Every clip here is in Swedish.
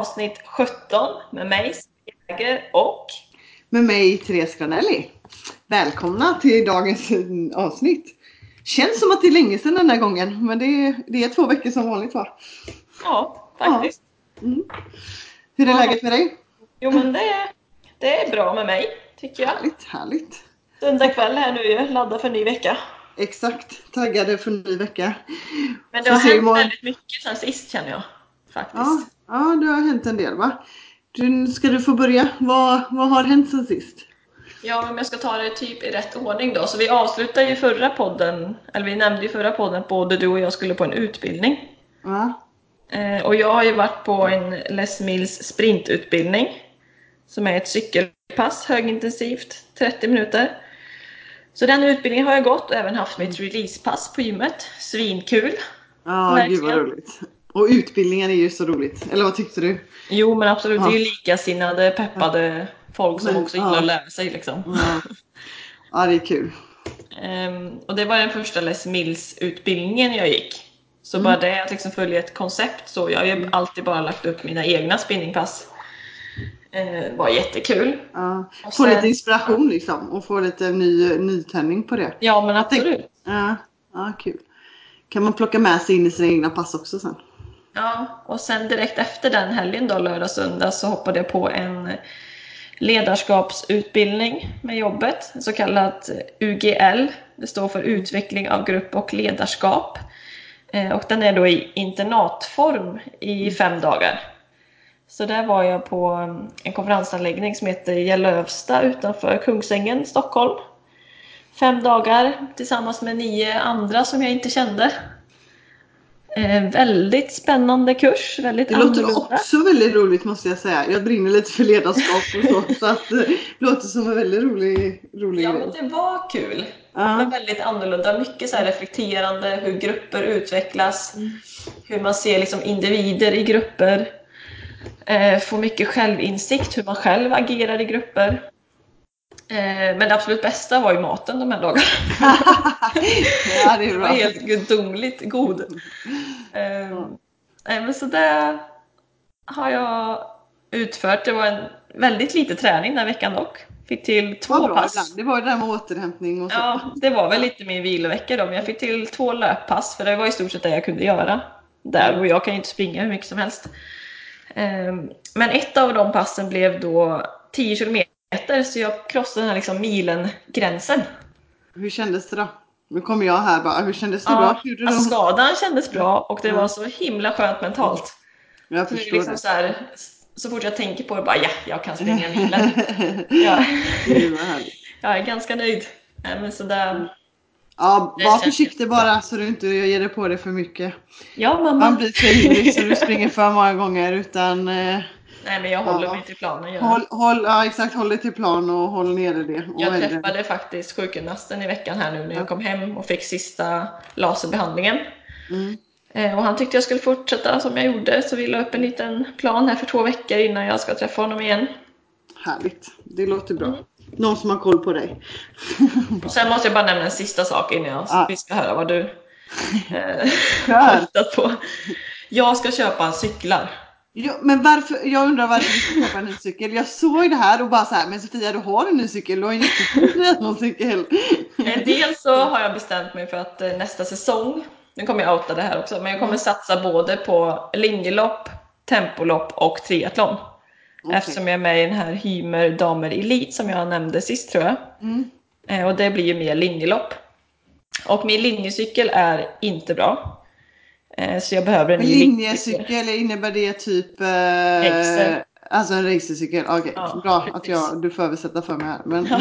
Avsnitt 17 med mig, Jäger och med mig Therese Granelli. Välkomna till dagens avsnitt. Känns som att det är länge sedan den här gången men det är, det är två veckor som vanligt va? Ja, faktiskt. Ja. Mm. Hur är ja. läget med dig? Jo men det, det är bra med mig tycker jag. Härligt, härligt. Söndag kväll här nu ju, för en ny vecka. Exakt, taggade för en ny vecka. Men det har hänt väldigt mycket sen sist känner jag. Faktiskt. Ja, ja, det har hänt en del va? Du, ska du få börja? Vad, vad har hänt sen sist? Ja, om jag ska ta det typ i rätt ordning då. Så vi avslutade ju förra podden, eller vi nämnde ju förra podden att både du och jag skulle på en utbildning. Ja. Eh, och jag har ju varit på en Les Mills sprintutbildning. Som är ett cykelpass, högintensivt, 30 minuter. Så den utbildningen har jag gått och även haft mitt releasepass på gymmet. Svinkul! Ja, gud vad roligt. Och utbildningen är ju så roligt. Eller vad tyckte du? Jo men absolut, ja. det är ju likasinnade, peppade folk som men, också gillar ja. att lära sig liksom. Ja. ja, det är kul. Um, och det var den första Les Mills utbildningen jag gick. Så mm. bara det att liksom följa ett koncept så. Jag har ju mm. alltid bara lagt upp mina egna spinningpass. Uh, var jättekul. Ja. Få sen, lite inspiration liksom och få lite ny, nytändning på det. Ja men absolut. Ja, ja, kul. Kan man plocka med sig in i sina egna pass också sen. Ja, och sen direkt efter den helgen då, lördag, söndag, så hoppade jag på en ledarskapsutbildning med jobbet, så kallat UGL. Det står för utveckling av grupp och ledarskap. Eh, och den är då i internatform i fem dagar. Så där var jag på eh, en konferensanläggning som heter Gällövsta utanför Kungsängen, Stockholm. Fem dagar tillsammans med nio andra som jag inte kände. Eh, väldigt spännande kurs, väldigt Det låter också väldigt roligt måste jag säga. Jag brinner lite för ledarskap och så. så att, eh, det låter som en väldigt rolig, rolig Ja, men det var kul. Ja. Men väldigt annorlunda. Mycket så reflekterande, hur grupper utvecklas, mm. hur man ser liksom individer i grupper. Eh, får mycket självinsikt, hur man själv agerar i grupper. Eh, men det absolut bästa var ju maten de här dagarna. ja, det, det var helt gudomligt god. Mm. Men så det har jag utfört. Det var en väldigt lite träning den veckan dock. Fick till två bra, pass. Ibland. Det var det där med återhämtning och så. Ja, det var väl lite min vilovecka då. Men jag fick till två löppass för det var i stort sett det jag kunde göra där. Och jag kan ju inte springa hur mycket som helst. Ehm, men ett av de passen blev då 10 kilometer meter så jag krossade den här liksom milen-gränsen. Hur kändes det då? Nu kommer jag här bara, hur kändes det ja, då? Alltså, skadan kändes bra och det var så himla skönt mentalt. Jag förstår så liksom det. Så, här, så fort jag tänker på det bara, ja, jag kan springa milen. ja. jag är ganska nöjd. men så där, Ja, var försiktig bara så du inte ger dig på det för mycket. Ja, mamma. Man blir för ivrig så du springer för många gånger utan eh, Nej men jag håller ja. mig till planen. Jag. Håll, håll, ja exakt, håll dig till plan och håll nere det. jag träffade det. faktiskt sjukgymnasten i veckan här nu när jag kom hem och fick sista laserbehandlingen. Mm. Eh, och han tyckte jag skulle fortsätta som jag gjorde så vi la upp en liten plan här för två veckor innan jag ska träffa honom igen. Härligt, det låter bra. Mm. Någon som har koll på dig. Sen måste jag bara nämna en sista sak innan jag, ah. vi ska höra vad du eh, har på. Jag ska köpa cyklar. Ja, men varför, jag undrar varför du ska köpa en ny cykel. Jag såg det här och bara så här, men Sofia du har en ny cykel, du har en jättefin cykel. Eh, dels så har jag bestämt mig för att eh, nästa säsong, nu kommer jag outa det här också, men jag kommer satsa både på linjelopp, tempolopp och triathlon. Okay. Eftersom jag är med i den här Hymer Damer Elite som jag nämnde sist tror jag. Mm. Eh, och det blir ju mer linjelopp. Och min linjecykel är inte bra. Eh, så jag behöver en linjecykel, innebär det typ eh, Alltså en racercykel, okej. Okay. Ja, Bra precis. att jag, du får översätta för mig här. Men... Ja.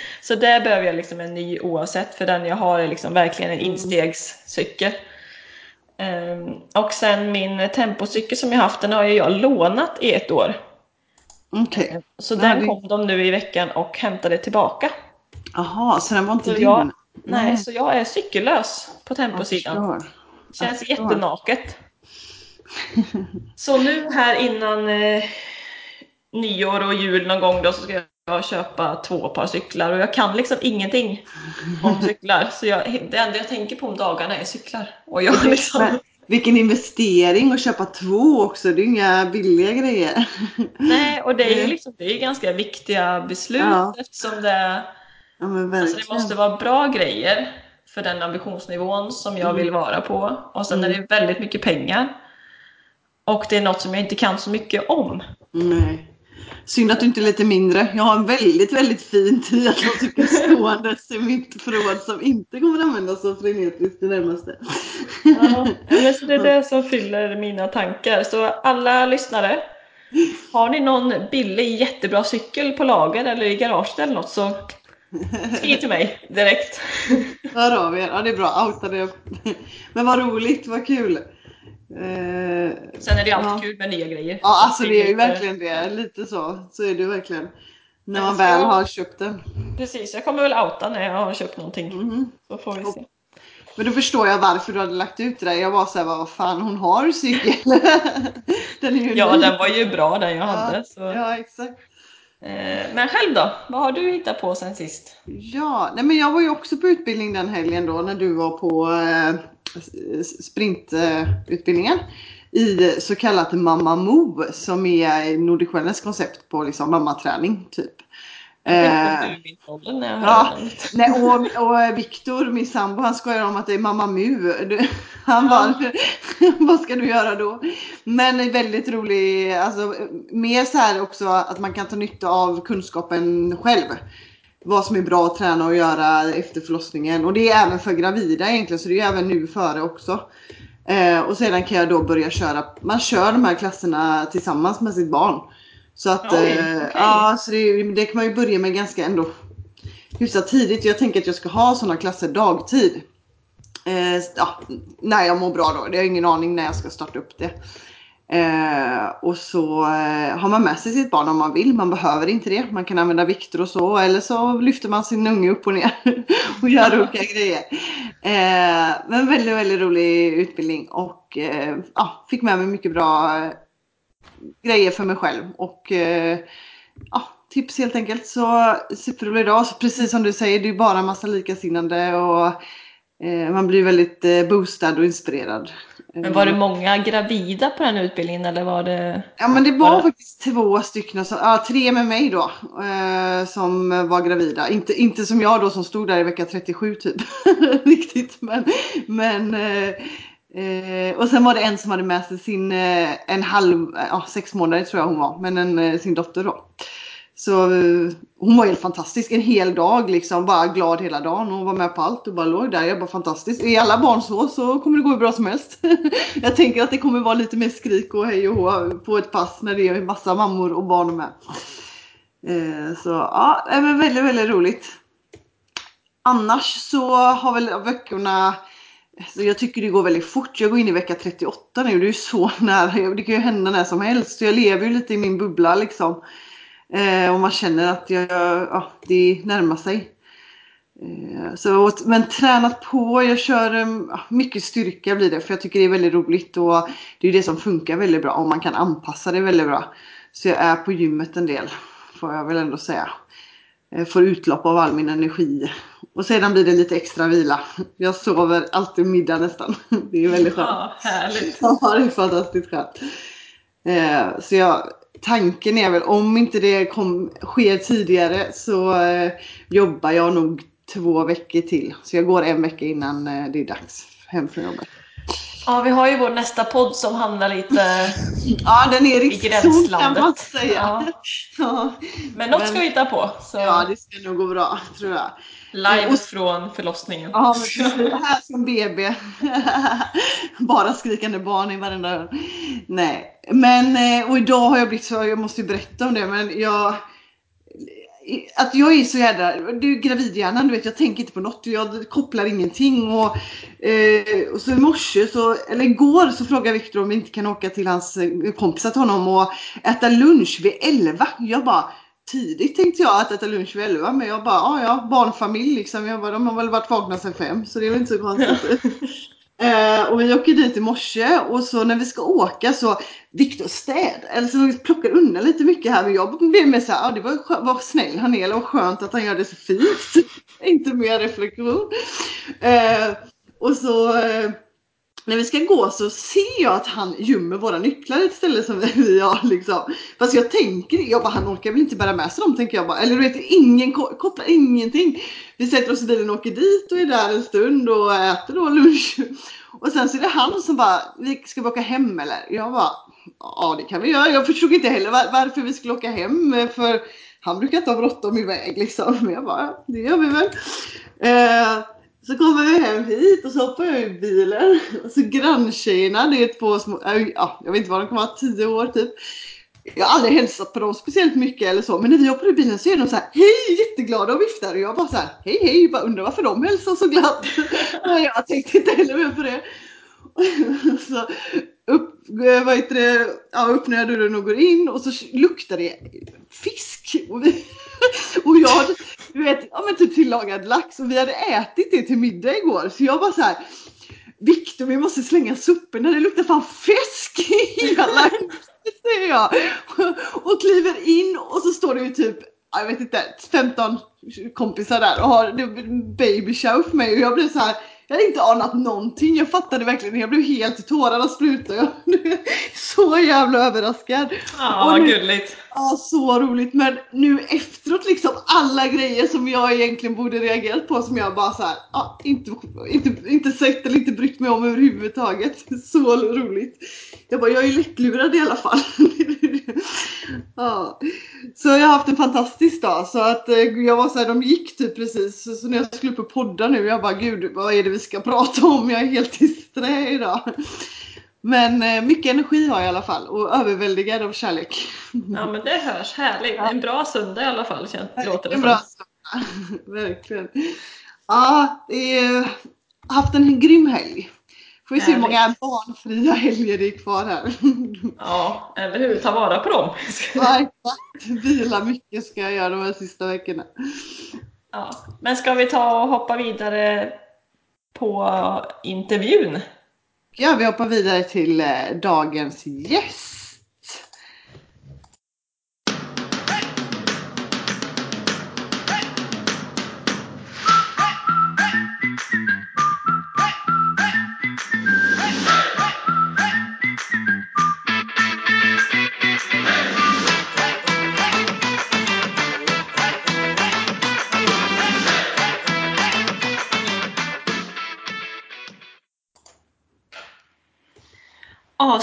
så där behöver jag liksom en ny oavsett för den jag har är liksom verkligen en mm. instegscykel. Um, och sen min tempocykel som jag haft den har jag lånat i ett år. Okej. Så Ja, den det- kom de nu i veckan och hämtade tillbaka. Jaha, så den var inte Så din? jag, nej, Nej. så jag är cykellös på temposidan. Känns förstår. jättenaket. Så nu här innan eh, nyår och jul någon gång då så ska jag köpa två par cyklar och jag kan liksom ingenting om cyklar. Så jag, det enda jag tänker på om dagarna är cyklar. Och jag liksom, vilken investering att köpa två också. Det är inga billiga grejer. nej, och det är ju liksom, det är ganska viktiga beslut Ja. eftersom det, Ja, alltså det måste vara bra grejer för den ambitionsnivån som jag Mm. vill vara på. Och sen är det väldigt mycket pengar. Och det är något som jag inte kan så mycket om. Nej. Synd att du inte är lite mindre. Jag har en väldigt, väldigt fin triathloncykel ståendes i mitt förråd som inte kommer att användas så frenetiskt det närmaste. Ja, men så det är det som fyller mina tankar. Så alla lyssnare, har ni någon billig jättebra cykel på lager eller i garaget eller något så skriv till mig direkt. Hör av er. Ja, det är bra. Outa det. Men vad roligt, vad kul. Eh, Sen är det alltid Ja. kul med nya grejer. ja, alltså det är ju verkligen det. Lite så. Så är det verkligen. När man väl har köpt den. Precis, jag kommer väl outa när jag har köpt någonting. Mhm. Så får vi se. Men då förstår jag varför du hade lagt ut det där. Jag var såhär, vad fan hon har cykel. den är ju Ja, ny. den var ju bra den jag hade. Så. Ja, exakt. Eh, men själv då? Vad har du hittat på sen sist? Ja, nej men jag var ju också på utbildning den helgen då när du var på eh, sprintutbildningen. I så kallat Mamma Mo som är Nordic Wellness koncept på liksom mammaträning typ. Eh, ja. Nej, och, och Viktor, min sambo, han skojar om att det är Mamma Mu. Han bara, vad ska du göra då? Men en väldigt rolig, alltså mer så här också att man kan ta nytta av kunskapen själv. Vad som är bra att träna och göra efter förlossningen. Och det är även för gravida egentligen, så det är även nu före också. Eh, och sedan kan jag då börja köra, man kör de här klasserna tillsammans med sitt barn. Så att, Oj, eh, okej. ja, så det, det kan man ju börja med ganska ändå hyfsat tidigt. Jag tänker att jag ska ha sådana klasser dagtid. Eh, ja, när jag mår bra då. Det har jag ingen aning när jag ska starta upp det. Eh, och så eh, har man med sig sitt barn om man vill. Man behöver inte det. Man kan använda vikter och så. Eller så lyfter man sin unge upp och ner och gör olika grejer. Eh, men väldigt, väldigt rolig utbildning. Och eh, ja, fick med mig mycket bra grejer för mig själv. Och eh, ja, tips helt enkelt. Så superrolig dag. Så precis som du säger, det är bara en massa likasinnande och eh, man blir väldigt eh, boostad och inspirerad. Men var det många gravida på den utbildningen eller var det? Ja men det var Var det- faktiskt två stycken, som, ja, tre med mig då, eh, som var gravida. Inte, inte som jag då som stod där i vecka 37 typ. Riktigt men, men eh, eh, och sen var det en som hade med sig sin, eh, en halv, eh, sex månader tror jag hon var, men en, eh, sin dotter då. Så eh, hon var helt fantastisk, en hel dag liksom, bara glad hela dagen Hon var med på allt och bara låg där. Jag bara fantastiskt. Är alla barn så så kommer det gå hur bra som helst. jag tänker att det kommer vara lite mer skrik och hej och hå på ett pass när det är massa mammor och barn med. Eh, så ja, det var väldigt, väldigt roligt. Annars så har väl veckorna så jag tycker det går väldigt fort. Jag går in i vecka 38 nu. Det är ju så nära. Det kan ju hända när som helst. Så jag lever ju lite i min bubbla liksom. Eh, och man känner att jag, ja, det närmar sig. Eh, så, men tränat på. Jag kör eh, mycket styrka blir det. För jag tycker det är väldigt roligt. Och det är det som funkar väldigt bra. Och man kan anpassa det väldigt bra. Så jag är på gymmet en del. Får jag väl ändå säga. Eh, får utlopp av all min energi. Och sedan blir det lite extra vila. Jag sover alltid middag nästan. Det är väldigt skönt. Ja, härligt. Ja, det är fantastiskt skönt. Eh, så jag, tanken är väl om inte det kom, sker tidigare så eh, jobbar jag nog två veckor till. Så jag går en vecka innan eh, det är dags hem från jobbet. Ja, vi har ju vår nästa podd som handlar lite Ja, den är i riktigt kan gränslandet. man säga. Ja. Ja. Men något Men- ska vi hitta på. Så ja, det ska nog gå bra tror jag. Live och- från förlossningen. Ja, här som BB. Bara skrikande barn i varenda hörn. Nej, men eh, och idag har jag blivit så, jag måste ju berätta om det, men jag att jag är så jävla, du är gravidhjärnan, du vet jag tänker inte på något, jag kopplar ingenting och, eh, och så i morse, så, eller igår så frågade Viktor om vi inte kan åka till hans eh, kompisar till honom och äta lunch vid 11. Jag bara tidigt tänkte jag att äta lunch vid 11 men jag bara, ja ja, barnfamilj liksom. Jag bara, de har väl varit vakna sedan fem så det är väl inte så konstigt. Eh, och vi åker dit i morse och så när vi ska åka så Viktor städ, eller så plockar undan lite mycket här men jag blev med så här, ja det var vad snäll han är och skönt att han gör det så fint. inte mer reflektion. Eh, och så eh, när vi ska gå så ser jag att han gömmer våra nycklar i ett ställe som vi har liksom. Fast jag tänker, jag bara, han orkar väl inte bära med sig dem tänker jag bara. Eller du vet, ingen kopplar ingenting. Vi sätter oss i bilen och åker dit och är där en stund och äter då lunch. Och sen så är det han som bara, ska vi åka hem eller? Jag bara, ja det kan vi göra. Jag förstod inte heller varför vi skulle åka hem. För han brukar inte ha bråttom iväg liksom. Men jag bara, det gör vi väl. Eh, så kommer vi hem hit och så hoppar jag i bilen. Och så granntjejerna, det är två små, ja, jag vet inte vad de kan vara, tio år typ. Jag har aldrig hälsat på dem speciellt mycket eller så, men när vi hoppar i bilen så är de så här hej jätteglada och viftar och jag bara så här hej hej, bara undrar varför de hälsar så glatt. Och jag tänkte inte heller mer på det. så upp, vad heter det, ja, öppnar jag dörren och går in och så luktar det fisk. Och, vi, och jag du vet, ja men typ tillagad lax och vi hade ätit det till middag igår. Så jag var så här Viktor vi måste slänga soporna, det luktar fan fisk i hela säger jag. Och kliver in och så står det ju typ, jag vet inte, 15 kompisar där och har baby show för mig. Och jag blir så här jag hade inte anat någonting. Jag fattade verkligen. Jag blev helt tårarna sprutade. så jävla överraskad. Ja, vad gulligt. Ja, så roligt. Men nu efteråt liksom alla grejer som jag egentligen borde reagerat på som jag bara så här, ja, inte, inte, inte sett eller inte brytt mig om överhuvudtaget. Så roligt. Jag bara, jag är lättlurad i alla fall. ja. Så jag har haft en fantastisk dag. Så att eh, jag var så här, de gick typ precis. Så när jag skulle upp och podda nu, jag bara, gud vad är det vi ska prata om? Jag är helt i strä idag. Men eh, mycket energi har jag i alla fall och överväldigad av kärlek. Ja men det hörs härligt. En bra söndag i alla fall känns, låter det bra. Verkligen. Ja, det är, haft en grym helg. Får vi se hur många barnfria helger det är kvar här. Ja, eller hur? Ta vara på dem. Ja, exakt. Vila mycket ska jag göra de här sista veckorna. Ja, men ska vi ta och hoppa vidare på intervjun? Ja, vi hoppar vidare till eh, dagens gäst.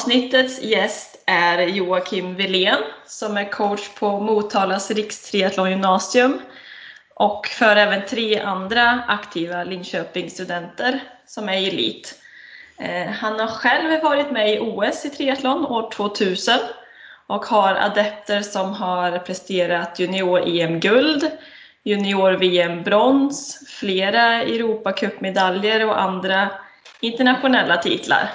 Avsnittets gäst är Joakim Wilén som är coach på Motalas rikstriathlongymnasium och för även tre andra aktiva Linköpingsstudenter som är i elit. Eh, han har själv varit med i OS i triathlon år 2000 och har adepter som har presterat junior-EM-guld, junior-VM-brons, flera Europacupmedaljer och andra internationella titlar.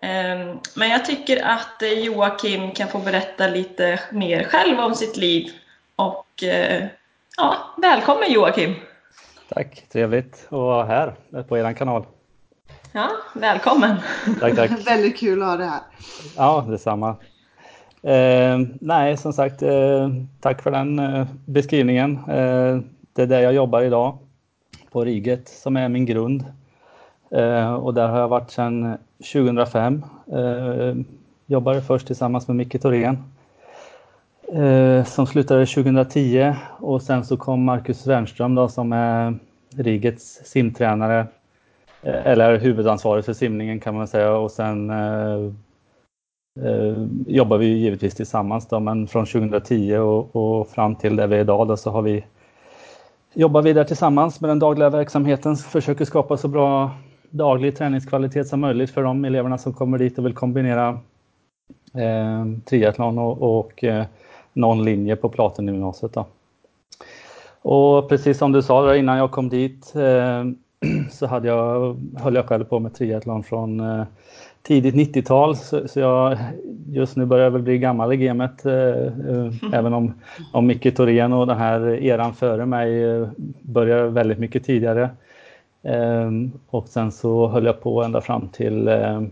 Ehm, men jag tycker att eh, Joakim kan få berätta lite mer själv om sitt liv. Och eh, ja, välkommen Joakim! Tack, trevligt att vara här på er kanal. Ja, välkommen! Tack, tack. Väldigt kul att ha det här. Ja, detsamma. Eh, nej, som sagt, eh, tack för den eh, beskrivningen. Eh, det är där jag jobbar idag, på Riget, som är min grund. Eh, och där har jag varit sedan 2005. Eh, eh jobbade först tillsammans med Micke Thorén eh, som slutade 2010 och sen så kom Marcus Wernström då som är Rigets simtränare eh, eller huvudansvarig för simningen kan man säga och sen eh, jobbar vi givetvis tillsammans då men från 2010 och, och fram till där vi är idag då så har vi jobbar vidare tillsammans med den dagliga verksamheten, försöker skapa så bra daglig träningskvalitet som möjligt för de eleverna som kommer dit och vill kombinera eh, triathlon och, och eh, någon linje på Platengymnasiet. Då. Och precis som du sa innan jag kom dit eh, så hade jag, höll jag själv på med triathlon från eh, tidigt 90-tal så, så, jag just nu börjar jag väl bli gammal i gamet eh, mm. även om, om Micke Thorén och den här eran före mig eh, började väldigt mycket tidigare. Ehm, och sen så höll jag på ända fram till ehm,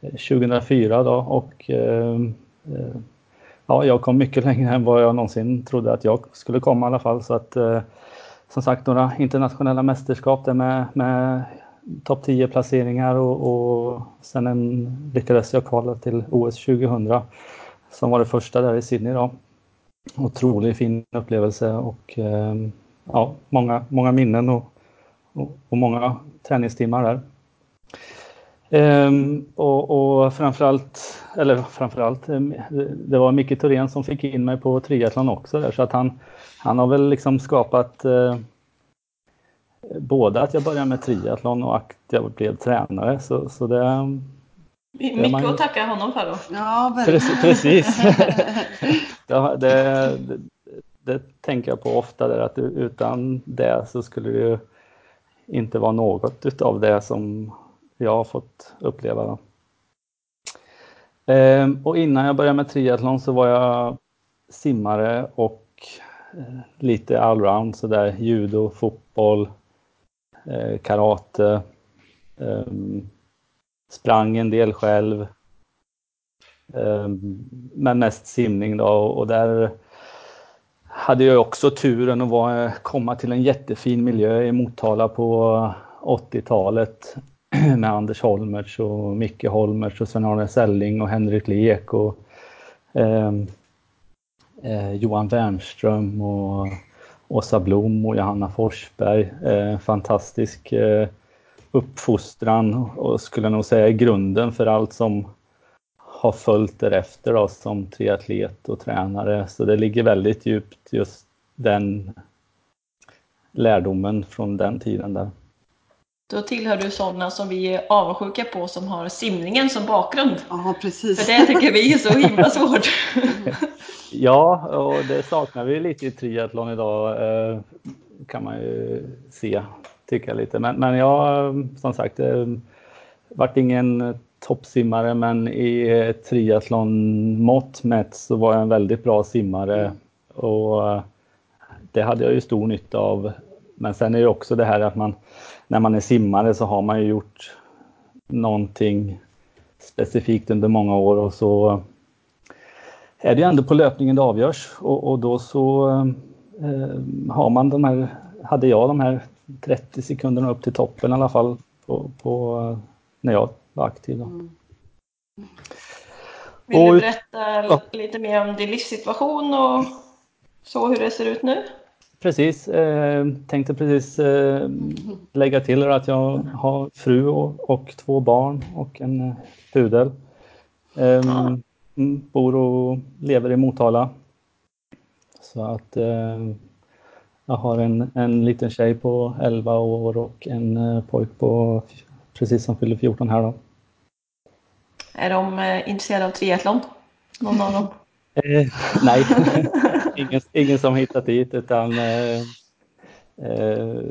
2004 då och ehm, eh, ja, jag kom mycket längre än vad jag någonsin trodde att jag skulle komma i alla fall. Så att, eh, som sagt, några internationella mästerskap där med, med topp 10 placeringar och, och sen en, lyckades jag kvala till OS 2000 som var det första där i Sydney. Då. Otroligt fin upplevelse och ja, många, många minnen och, och, och många träningstimmar där. Um, och, och framförallt, eller framförallt, ehm, det var Micke Thorén som fick in mig på triathlon också där, så att han, han har väl liksom skapat uh, både att jag började med triathlon och att jag blev tränare. Så, så det, mycket man... att tacka honom för då. Ja, precis. precis. det, det, det, tänker jag på ofta, där, att utan det så skulle det ju inte var något utav det som jag har fått uppleva. Ehm, och innan jag började med triathlon så var jag simmare och eh, lite allround sådär judo, fotboll, eh, karate. Ehm, sprang en del själv. Ehm, men mest simning då och där hade jag också turen att vara, komma till en jättefin miljö i Motala på 80-talet med Anders Holmertz och Micke Holmertz och Sven-Arne Selling och Henrik Lek och eh, eh, Johan Wernström och Åsa Blom och Johanna Forsberg. Eh, fantastisk eh, uppfostran och skulle nog säga grunden för allt som har följt därefter då, som triatlet och tränare. Så det ligger väldigt djupt just den lärdomen från den tiden där. Då tillhör du sådana som vi är avundsjuka på som har simningen som bakgrund. Ja, precis. För det tycker vi är så himla svårt. ja, och det saknar vi lite i triathlon idag eh, kan man ju se, tycka lite. Men, men jag, som sagt, eh, vart ingen toppsimmare men i triathlon-mått mätt så var jag en väldigt bra simmare. Och eh, det hade jag ju stor nytta av. Men sen är det också det här att man när man är simmare så har man ju gjort någonting specifikt under många år och så är det ju ändå på löpningen det avgörs och, och då så eh, har man de här, hade jag de här 30 sekunderna upp till toppen i alla fall på, på när jag var aktiv. Då. Mm. Vill och, du berätta ja. lite mer om din livssituation och så hur det ser ut nu? Precis, eh, tänkte precis eh, lägga till att jag har fru och, och två barn och en eh, pudel. Eh, bor och lever i Motala. Så att eh, jag har en, en liten tjej på 11 år och en eh, pojk på precis som fyller 14 här då. Är de eh, intresserade av triathlon? Någon av dem? Eh, nej, ingen, ingen som hittat dit utan eh, eh,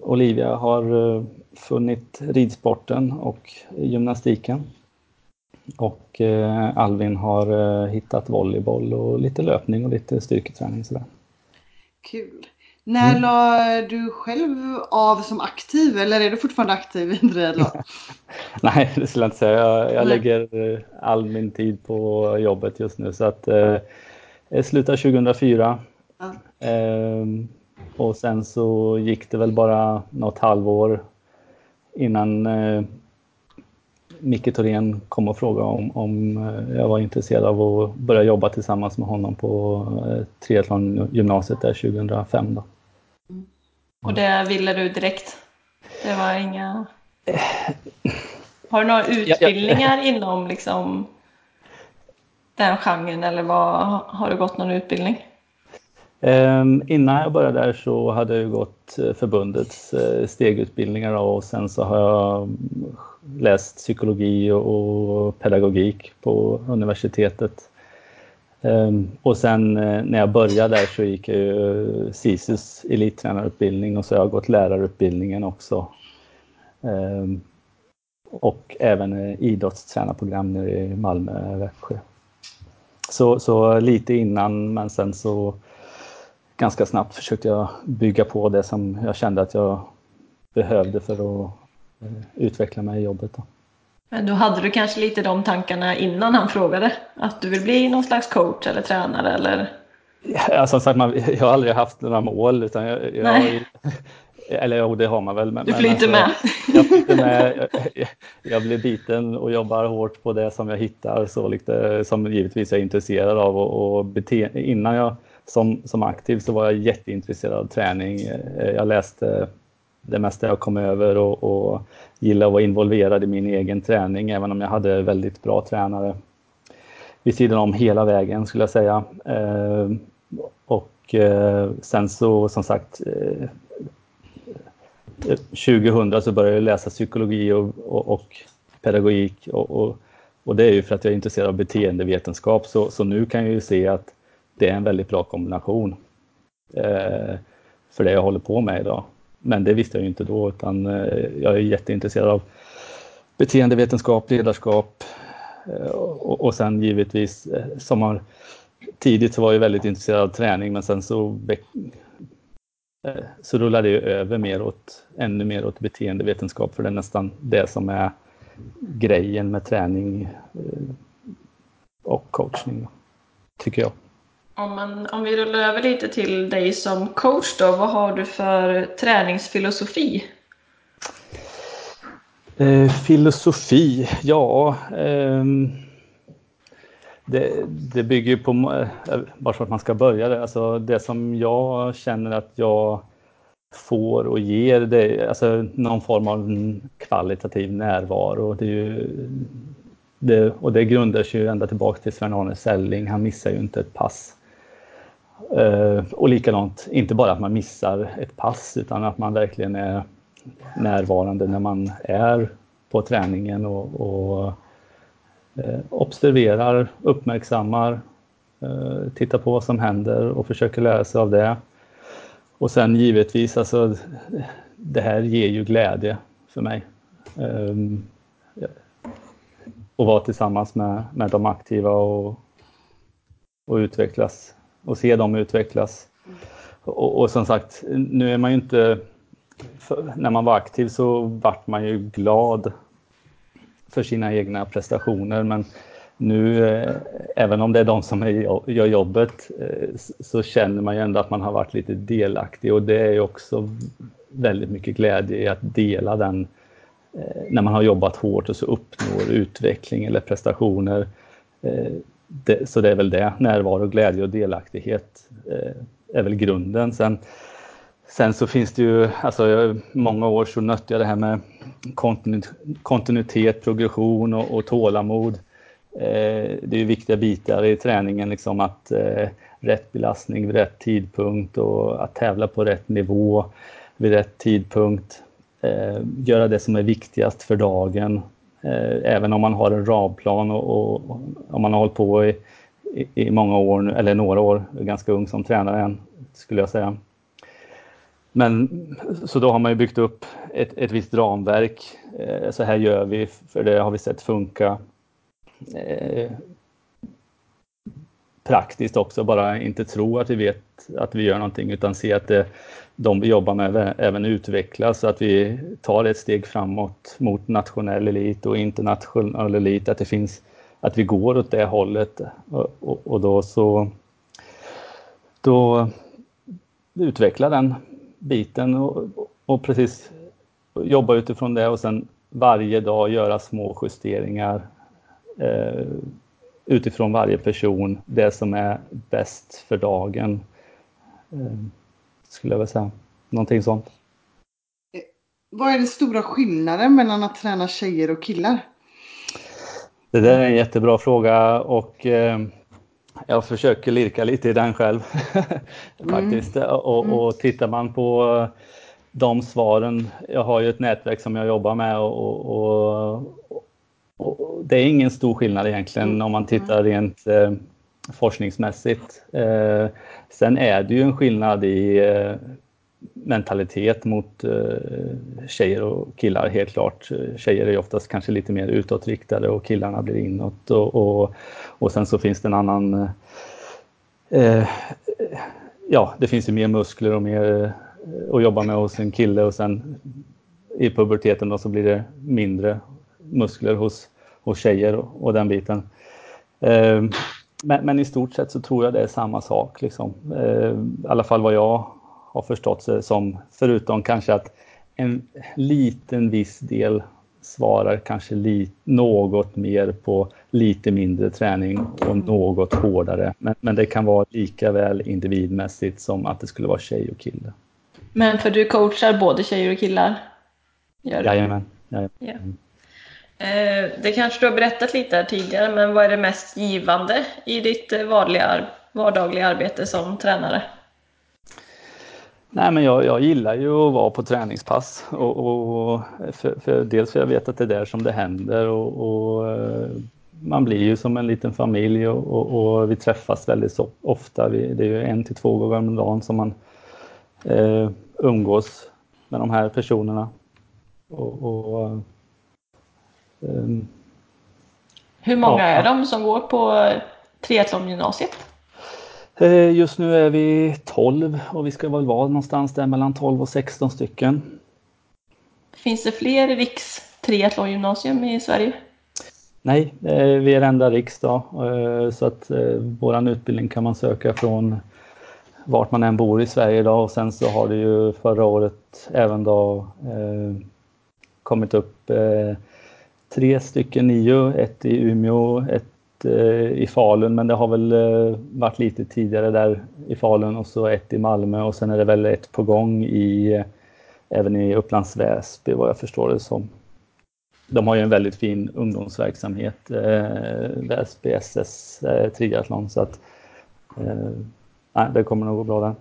Olivia har eh, funnit ridsporten och gymnastiken. Och eh, Alvin har eh, hittat volleyboll och lite löpning och lite styrketräning. Sådär. Kul! När mm. la du själv av som aktiv eller är du fortfarande aktiv i triathlon? Nej, det skulle jag inte säga. Jag, jag lägger eh, all min tid på jobbet just nu så att eh, jag slutade 2004. Ja. Eh, och sen så gick det väl bara något halvår innan eh, Micke Thorén kom och frågade om, om eh, jag var intresserad av att börja jobba tillsammans med honom på eh, triathlongymnasiet där 2005. Då. Mm. Och det ville du direkt? Det var inga... Har du några utbildningar ja, ja. inom liksom den genren eller vad, har du gått någon utbildning? Ehm, innan jag började där så hade jag gått eh, förbundets eh, stegutbildningar och sen så har jag mm, läst psykologi och, pedagogik på universitetet. Ehm, och sen eh, när jag började där så gick jag ju SISUs elittränarutbildning och så har jag gått lärarutbildningen också. Ehm, och även idrottstränarprogram nere i Malmö, Växjö. Så, så lite innan men sen så ganska snabbt försökte jag bygga på det som jag kände att jag behövde för att eh, utveckla mig i jobbet. Då. Men då hade du kanske lite de tankarna innan han frågade? Att du vill bli någon slags coach eller tränare eller? Ja, som sagt, man, jag har aldrig haft några mål utan jag, jag eller jo, det har man väl. Men, du flyter alltså, med? Jag flyter med. Jag, jag, blir biten och jobbar hårt på det som jag hittar, så lite, som givetvis jag är intresserad av. Och, och bete, innan jag som, som aktiv så var jag jätteintresserad av träning. Eh, jag läste det mesta jag kom över och, och gillade att vara involverad i min egen träning, även om jag hade väldigt bra tränare vid sidan om hela vägen skulle jag säga. Eh, och eh, sen så som sagt 2000 så började jag läsa psykologi och, och, och pedagogik och, och, och, det är ju för att jag är intresserad av beteendevetenskap så, så nu kan jag ju se att det är en väldigt bra kombination eh, för det jag håller på med idag. Men det visste jag ju inte då utan eh, jag är jätteintresserad av beteendevetenskap, ledarskap eh, och, och sen givetvis eh, som har tidigt så var jag väldigt intresserad av träning men sen så Eh, så rullar det över mer åt, ännu mer åt beteendevetenskap för det är nästan det som är grejen med träning eh, och coachning, tycker jag. Om, man, om vi rullar över lite till dig som coach då, vad har du för träningsfilosofi? Eh, filosofi, ja. Eh, det, det bygger på, eh, bara för att man ska börja det, alltså det som jag känner att jag får och ger, det är alltså någon form av kvalitativ närvaro. Det är ju, det, och det grundar sig ju ända tillbaka till Sven-Arne Selling, han missar ju inte ett pass. Eh, och likadant, inte bara att man missar ett pass utan att man verkligen är närvarande när man är på träningen och, och eh, observerar, uppmärksammar, eh, tittar på vad som händer och försöker lära sig av det. Och sen givetvis, alltså, det här ger ju glädje för mig. Um, och vara tillsammans med, med de aktiva och, och utvecklas och se dem utvecklas. Och, och som sagt, nu är man ju inte... när man var aktiv så vart man ju glad för sina egna prestationer. Men nu, eh, även om det är de som gör jobbet, eh, så känner man ju ändå att man har varit lite delaktig och det är ju också väldigt mycket glädje i att dela den eh, när man har jobbat hårt och så uppnår utveckling eller prestationer. Eh, så det är väl det, närvaro, glädje och delaktighet eh, är väl grunden. Sen Sen så finns det ju, alltså många år så nötte jag det här med kontinuitet, progression och, och tålamod. Eh, det är ju viktiga bitar i träningen, liksom att eh, rätt belastning vid rätt tidpunkt och att tävla på rätt nivå vid rätt tidpunkt. Eh, göra det som är viktigast för dagen. Eh, även om man har en ramplan och, och, och om man har hållit på i, i, i många år, eller några år, ganska ung som tränare än, skulle jag säga. Men så då har man ju byggt upp ett, ett visst ramverk. Eh, så här gör vi, för det har vi sett funka. Eh, praktiskt också, bara inte tro att vi vet att vi gör någonting utan se att det, de vi jobbar med även utvecklas så att vi tar ett steg framåt mot nationell elit och internationell elit, att det finns att vi går åt det hållet och, och, och då så då utveckla den biten och, och precis jobba utifrån det och sen varje dag göra små justeringar eh, utifrån varje person, det som är bäst för dagen. Eh, skulle jag vilja säga. Någonting sånt. Vad är den stora skillnaden mellan att träna tjejer och killar? Det där är en jättebra fråga och eh, jag försöker lirka lite i den själv faktiskt. Mm. Och, och mm. tittar man på de svaren, jag har ju ett nätverk som jag jobbar med och, och, och det är ingen stor skillnad egentligen mm. om man tittar rent eh, forskningsmässigt. Eh, sen är det ju en skillnad i eh, mentalitet mot eh, tjejer och killar helt klart. Tjejer är oftast kanske lite mer utåtriktade och killarna blir inåt och, och, och sen så finns det en annan eh, ja, det finns ju mer muskler och mer eh, att jobba med hos en kille och sen i puberteten då så blir det mindre muskler hos, hos tjejer och, och den biten. Eh, men, men, i stort sett så tror jag det är samma sak. Liksom. Eh, I alla fall vad jag har förstått det som, förutom kanske att en liten viss del svarar kanske li, något mer på lite mindre träning och något hårdare. Men, men det kan vara lika väl individmässigt som att det skulle vara tjej och kille. Men för du coachar både tjejer och killar? Gör Jajamän. Jajamän. Ja. Eh, det kanske du har berättat lite här tidigare, men vad är det mest givande i ditt eh, vanliga, vardagliga arbete som tränare? Nej, men jag, jag gillar ju att vara på träningspass och, och för, för, dels för jag vet att det är där som det händer och, och eh, man blir ju som en liten familj och, och vi träffas väldigt så, ofta. Vi, det är ju en till två gånger om dagen som man eh, umgås med de här personerna. Och, och hur många ja. är de som går på triathlongymnasiet? Eh, just nu är vi 12 och vi ska väl vara någonstans där mellan 12 och 16 stycken. Finns det fler Riks triathlongymnasium i Sverige? Nej, eh, vi är enda Riks då, eh, så att våran utbildning kan man söka från vart man än bor i Sverige idag och sen så har det ju förra året även då kommit upp tre stycken nio, ett i Umeå, ett Eh, i Falun, men det har väl eh, varit lite tidigare där i Falun och så ett i Malmö och sen är det väl ett på gång i eh, även i Upplands Väsby vad jag förstår det som. De har ju en väldigt fin ungdomsverksamhet, eh, Väsby SS eh, triathlon, så att eh, det kommer nog gå bra där.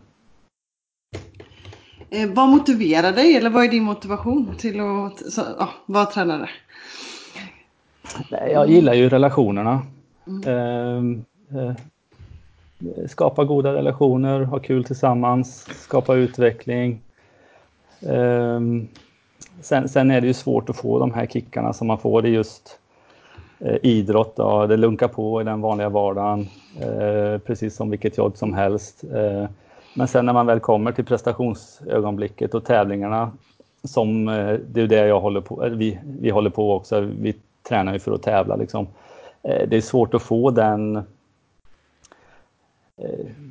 Eh, vad motiverar dig eller vad är din motivation till att så, ah, vara tränare? Jag gillar ju relationerna. Mm. Eh, skapa goda relationer, ha kul tillsammans, skapa utveckling. Eh, sen, sen, är det ju svårt att få de här kickarna som man får i just eh, idrott. Då. Det lunkar på i den vanliga vardagen, eh, precis som vilket jobb som helst. Eh, men sen när man väl kommer till prestationsögonblicket och tävlingarna, som det är det jag håller på, vi, vi håller på också, vi tränar ju för att tävla liksom. Eh, det är svårt att få den... Eh,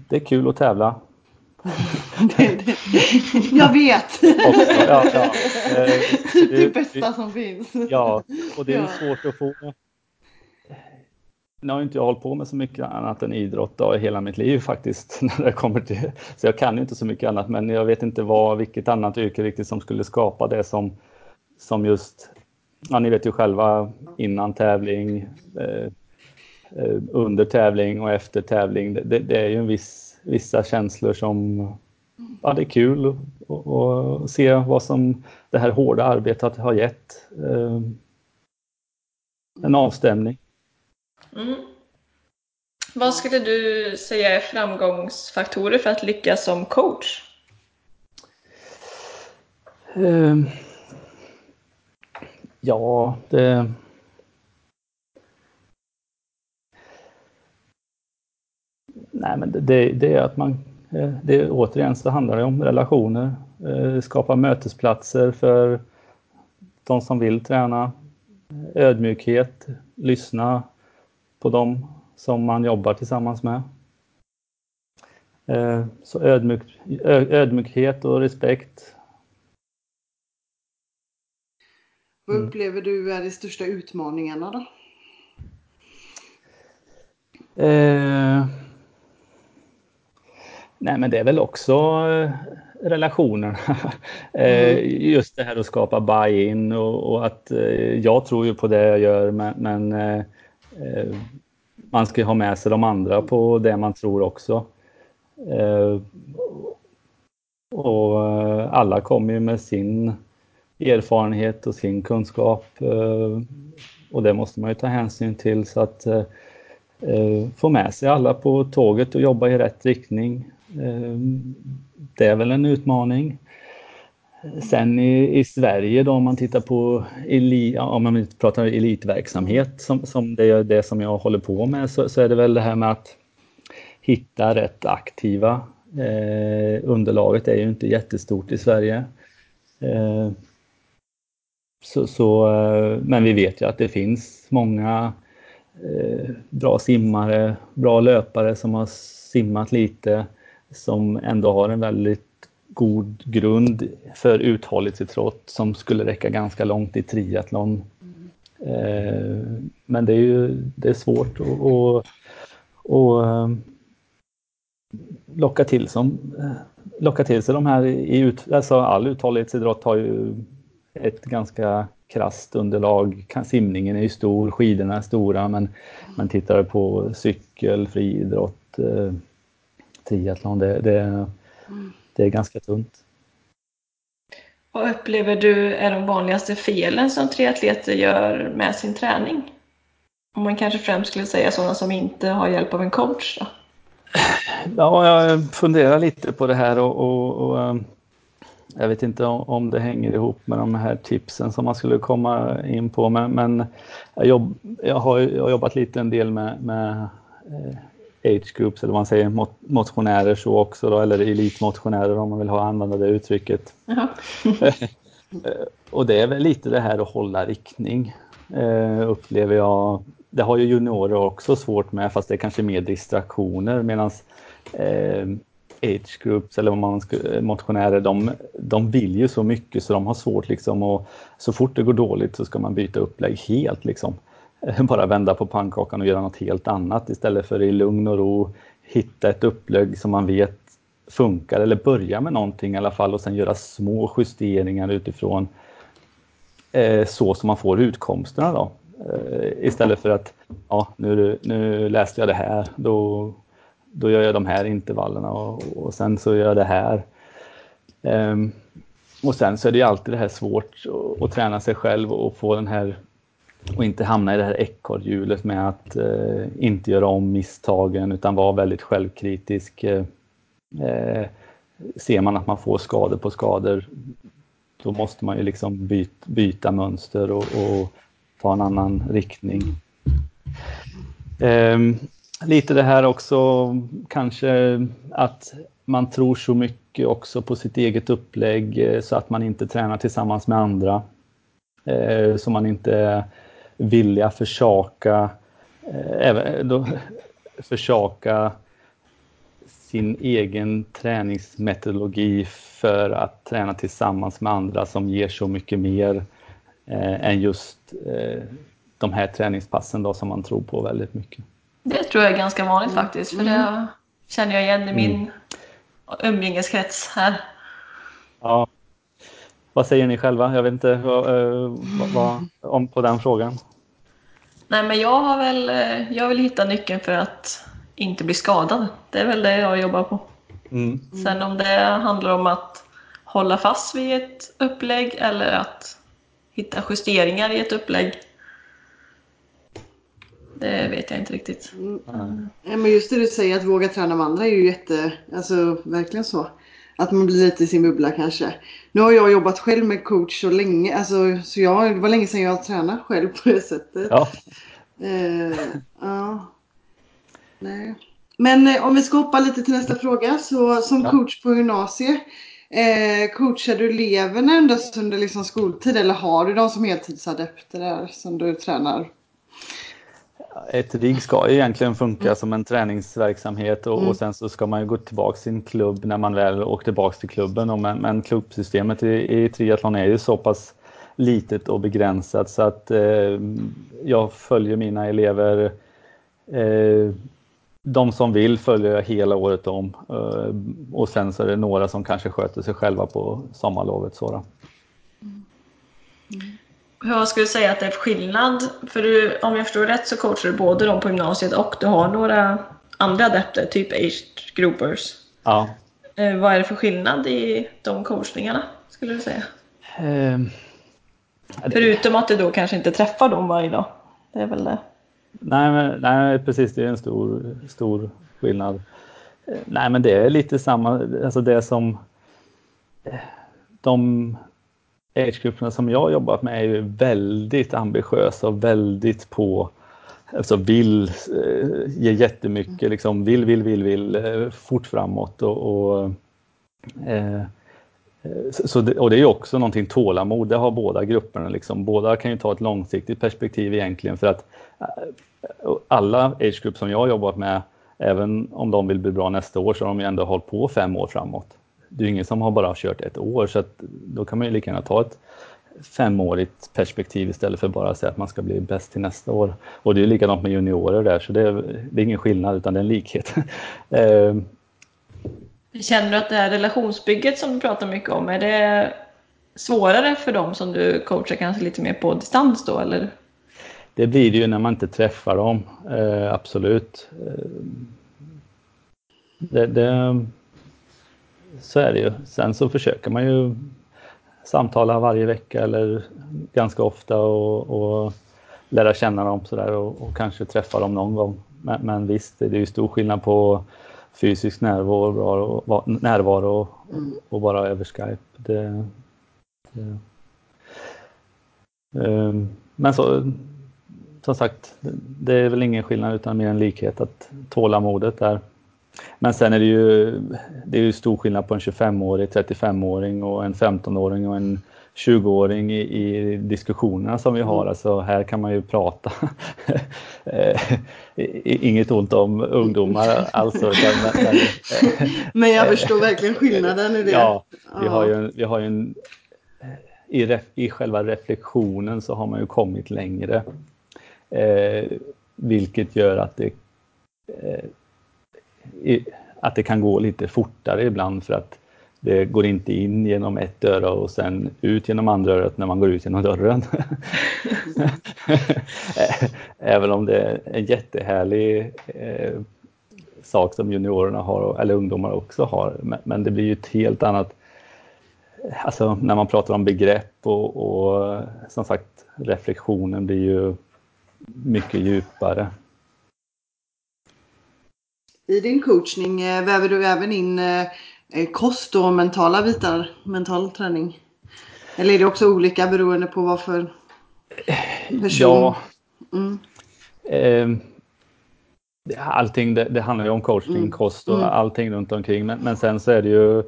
det är kul att tävla. jag vet! Också, ja, ja. Typ det bästa som finns. Ja, och det är ja. svårt att få. Nu har inte jag hållit på med så mycket annat än idrott då, i hela mitt liv faktiskt. När det kommer till, så jag kan inte så mycket annat men jag vet inte vad, vilket annat yrke riktigt som skulle skapa det som, som just ja, ni vet ju själva innan tävling, eh, eh, under tävling och efter tävling. Det, det, är ju en viss, vissa känslor som, ja det är kul att se vad som det här hårda arbetet har gett. Eh, en avstämning. Mm. Vad skulle du säga är framgångsfaktorer för att lyckas som coach? Um Ja, det... Nej, men det, det, är att man... Eh, det, återigen så handlar det om relationer, eh, skapa mötesplatser för de som vill träna, ödmjukhet, lyssna på dem som man jobbar tillsammans med. Eh, så ödmjuk, ödmjukhet och respekt Vad mm. upplever du är de största utmaningarna då? Eh, nej men det är väl också eh, relationerna. eh, mm. just det här att skapa buy-in och, och, att eh, jag tror ju på det jag gör men, men eh, eh, man ska ha med sig de andra på det man tror också. och alla kommer ju med sin erfarenhet och sin kunskap. Eh, och det måste man ju ta hänsyn till så att eh, eh, få med sig alla på tåget och jobba i rätt riktning. Det är väl en utmaning. Sen i, i Sverige då om man tittar på eli, om man pratar elitverksamhet som, som det är det som jag håller på med så, så är det väl det här med att hitta rätt aktiva. Eh, underlaget är ju inte jättestort i Sverige. Eh, så, så, eh, men vi vet ju att det finns många eh, bra simmare, bra löpare som har simmat lite som ändå har en väldigt god grund för uthållighetsidrott som skulle räcka ganska långt i triathlon. Mm. Men det är ju det är svårt att, att, att eh, locka till, som, locka till sig de här i ut, alltså all uthållighetsidrott har ju ett ganska krasst underlag. Simningen är ju stor, skidorna är stora men man tittar på cykel, friidrott, eh, triathlon, det, det, det är ganska tunt. Vad upplever du är de vanligaste felen som triatleter gör med sin träning? Om man kanske främst skulle säga sådana som inte har hjälp av en coach då? Ja, jag funderar lite på det här och, och, och eh, jag vet inte om det hänger ihop med de här tipsen som man skulle komma in på, men, men jag, jobb, jag, har, jag har jobbat lite en del med, med eh, age groups eller vad man säger, motionärer så också då, eller elitmotionärer om man vill ha använda det uttrycket. och det är väl lite det här att hålla riktning, eh, upplever jag. Det har ju juniorer också svårt med, fast det är kanske mer distraktioner medan eh, age groups eller vad man ska, motionärer, de, de vill ju så mycket så de har svårt liksom och så fort det går dåligt så ska man byta upplägg helt liksom. Bara vända på pannkakan och göra något helt annat istället för i lugn och ro hitta ett upplägg som man vet funkar eller börja med någonting i alla fall och sen göra små justeringar utifrån eh, så som man får utkomsterna då. Eh, istället för att ja, nu, nu läste jag det här, då då gör jag de här intervallerna och, och sen så gör jag det här. Um, och sen så är det ju alltid det här svårt att, att träna sig själv och få den här och inte hamna i det här ekorrhjulet med att uh, inte göra om misstagen utan vara väldigt självkritisk. Uh, ser man att man får skador på skador då måste man ju liksom byta, byta mönster och, och, ta en annan riktning. Um, lite det här också kanske att man tror så mycket också på sitt eget upplägg eh, så att man inte tränar tillsammans med andra. Eh, så man inte är villiga försaka, eh, även då, försaka sin egen träningsmetodologi för att träna tillsammans med andra som ger så mycket mer eh, än just eh, de här träningspassen då som man tror på väldigt mycket. Det tror jag är ganska vanligt mm. faktiskt, för det mm. känner jag igen i min mm. umgängeskrets här. Ja. Vad säger ni själva? Jag vet inte vad, eh, vad, om på den frågan. Nej, men jag har väl, eh, jag vill hitta nyckeln för att inte bli skadad. Det är väl det jag jobbar på. Mm. Sen om det handlar om att hålla fast vid ett upplägg eller att hitta justeringar i ett upplägg det vet jag inte riktigt. Mm. men just det du säger att våga träna med andra är ju jätte, alltså verkligen så. Att man blir lite i sin bubbla kanske. Nu har jag jobbat själv med coach så länge, alltså, så jag, det var länge sedan jag tränade själv på det sättet. Ja. Uh, ja. Nej. Men eh, om vi ska hoppa lite till nästa fråga. Så som ja. coach på gymnasiet, eh, coachar du eleverna endast under liksom skoltid eller har du de som heltidsadepter där som du tränar ett RIG ska ju egentligen funka mm. som en träningsverksamhet och, mm. och, sen så ska man ju gå tillbaka till sin klubb när man väl åker tillbaka till klubben. Och men, men klubbsystemet i, i triathlon är ju så pass litet och begränsat så att eh, jag följer mina elever. Eh, de som vill följer jag hela året om eh, och sen så är det några som kanske sköter sig själva på sommarlovet. Så mm. mm. Vad skulle du säga att det är för skillnad? För du, om jag förstår rätt så coachar du både de på gymnasiet och du har några andra adepter, typ age groupers. Ja. Eh, vad är det för skillnad i de coachningarna, skulle du säga? Um, Förutom att du då kanske inte träffar dem varje dag. Det är väl det. Nej, men, nej, precis. Det är en stor, stor skillnad. Eh, nej, men det är lite samma, alltså det som eh, de age-grupperna som jag jobbat med är ju väldigt ambitiösa och väldigt på, alltså vill eh, ge jättemycket, liksom vill, vill, vill, vill fort framåt och, och eh, så det, och det är också någonting tålamod, det har båda grupperna. Liksom. Båda kan ju ta ett långsiktigt perspektiv egentligen för att alla age group som jag har jobbat med, även om de vill bli bra nästa år, så har de ju ändå hållit på fem år framåt. Det är ingen som har bara kört ett år, så att då kan man ju lika gärna ta ett femårigt perspektiv istället för bara att säga att man ska bli bäst till nästa år. Och det är likadant med juniorer där, så det är, det är ingen skillnad utan det är en likhet. Ehm. Känner du att det här relationsbygget som du pratar mycket om, är det svårare för dem som du coachar kanske lite mer på distans då, eller det blir det ju när man inte träffar dem, eh, absolut. Eh, det, det, så är det ju. Sen så försöker man ju samtala varje vecka eller ganska ofta och, och lära känna dem sådär och, och kanske träffa dem någon gång. Men, men visst, det är ju stor skillnad på fysisk närvaro, och, närvaro och, och bara över Skype. Det, det, um, men så, som sagt, det är väl ingen skillnad utan mer en likhet att tålamodet där. Men sen är det ju, det är ju stor skillnad på en 25-årig, 35-åring och en 15-åring och en 20-åring i, i, diskussionerna som vi har. Mm. Alltså här kan man ju prata. Eh, inget ont om ungdomar alltså. Men, men, men jag förstår verkligen skillnaden i det. Ja, vi har ju en, vi har en i, ref, i själva reflektionen så har man ju kommit längre. Eh, vilket gör att det, eh, att det kan gå lite fortare ibland för att det går inte in genom ett öra och sen ut genom andra örat när man går ut genom dörren. Även om det är en jättehärlig eh, sak som juniorerna har, eller ungdomar också har. Men det blir ju ett helt annat, alltså när man pratar om begrepp och, och som sagt reflektionen blir ju mycket djupare. I din coachning eh, väver du även in eh, kost och mentala bitar, mental träning? Eller är det också olika beroende på vad för person? Ja. Mm. Eh, allting det, det, handlar ju om coachning, mm. kost och mm. allting runt omkring. Men, men sen så är det ju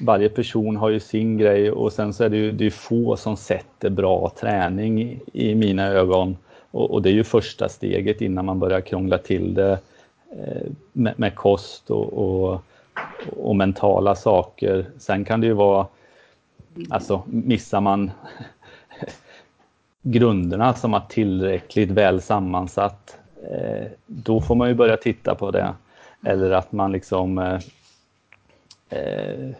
varje person har ju sin grej och sen så är det ju det är få som sätter bra träning i, i mina ögon. Och, och, det är ju första steget innan man börjar krångla till det eh, Eh, med, med, kost och, och, och, mentala saker. Sen kan det ju vara, alltså missar man grunderna som att tillräckligt väl sammansatt, eh, då får man ju börja titta på det. Eller att man liksom eh, eh,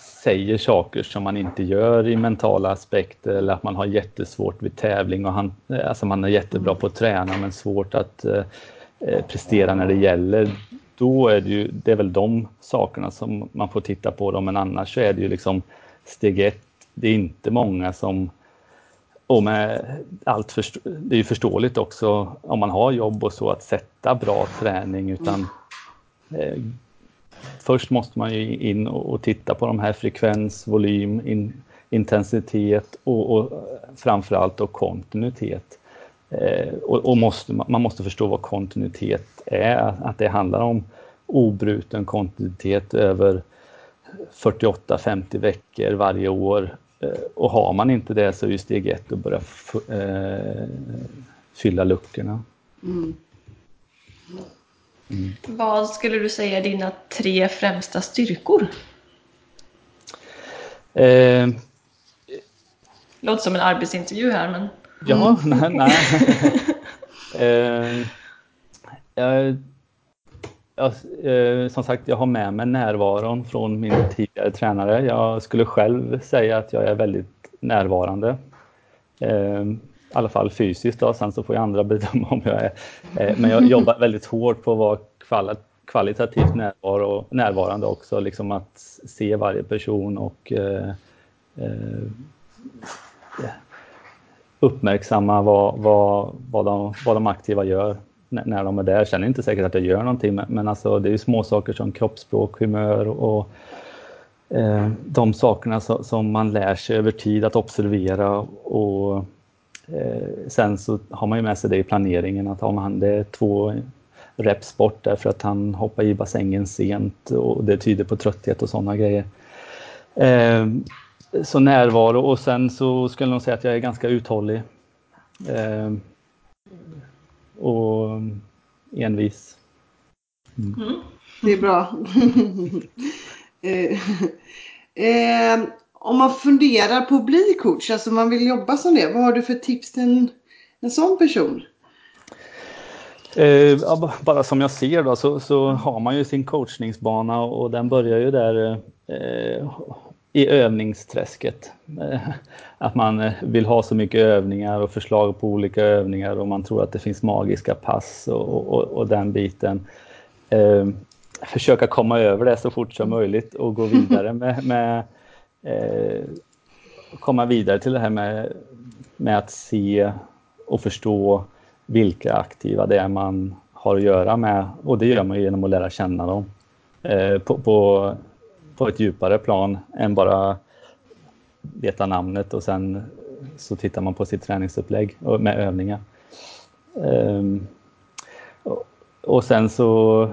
säger saker som man inte gör i mentala aspekter eller att man har jättesvårt vid tävling och han, eh, alltså man är jättebra på att träna men svårt att eh, eh, prestera när det gäller. Då är det ju, det är väl de sakerna som man får titta på dem men annars så är det ju liksom steg ett, det är inte många som och med allt förstå, det är ju förståeligt också om man har jobb och så att sätta bra träning utan Eh, först måste man ju in och titta på de här frekvens, volym, in, intensitet och, och framförallt då kontinuitet. Eh, och, och måste, man måste förstå vad kontinuitet är, att det handlar om obruten kontinuitet över 48-50 veckor varje år. Eh, och har man inte det så är ju steg ett att börja eh, fylla luckorna. Mm. Mm. Vad skulle du säga är dina tre främsta styrkor? Eh, Låter som en arbetsintervju här men... Ja, nej. nej. eh, jag, jag, eh, som sagt, jag har med mig närvaron från min tidigare tränare. Jag skulle själv säga att jag är väldigt närvarande. Eh, i alla fall fysiskt då, sen så får ju andra bedöma om jag är. Eh, men jag jobbar väldigt hårt på att vara kvalitativt närvaro, närvarande också, liksom att se varje person och eh, eh, uppmärksamma vad, vad, vad, de, vad de aktiva gör när de är där. Jag känner inte säkert att jag gör någonting, men alltså det är små saker som kroppsspråk, humör och eh, de sakerna som man lär sig över tid att observera och Eh, sen så har man ju med sig det i planeringen att om han det är två reps bort därför att han hoppar i bassängen sent och det tyder på trötthet och sådana grejer. Eh, så närvaro och sen så skulle jag nog säga att jag är ganska uthållig. Eh, och envis. Mm. Mm. Det är bra. eh, eh, om man funderar på att bli coach, alltså man vill jobba som det, vad har du för tips till en, en sån person? Eh, bara som jag ser då så, så, har man ju sin coachningsbana och den börjar ju där eh, i övningsträsket. Eh, att man eh, vill ha så mycket övningar och förslag på olika övningar och man tror att det finns magiska pass och, och, och den biten. Eh, försöka komma över det så fort som möjligt och gå vidare med, med eh, komma vidare till det här med, med att se och förstå vilka aktiva det är man har att göra med och det gör man genom att lära känna dem eh, på, på, på, ett djupare plan än bara veta namnet och sen så tittar man på sitt träningsupplägg med övningar. Um, och, och sen så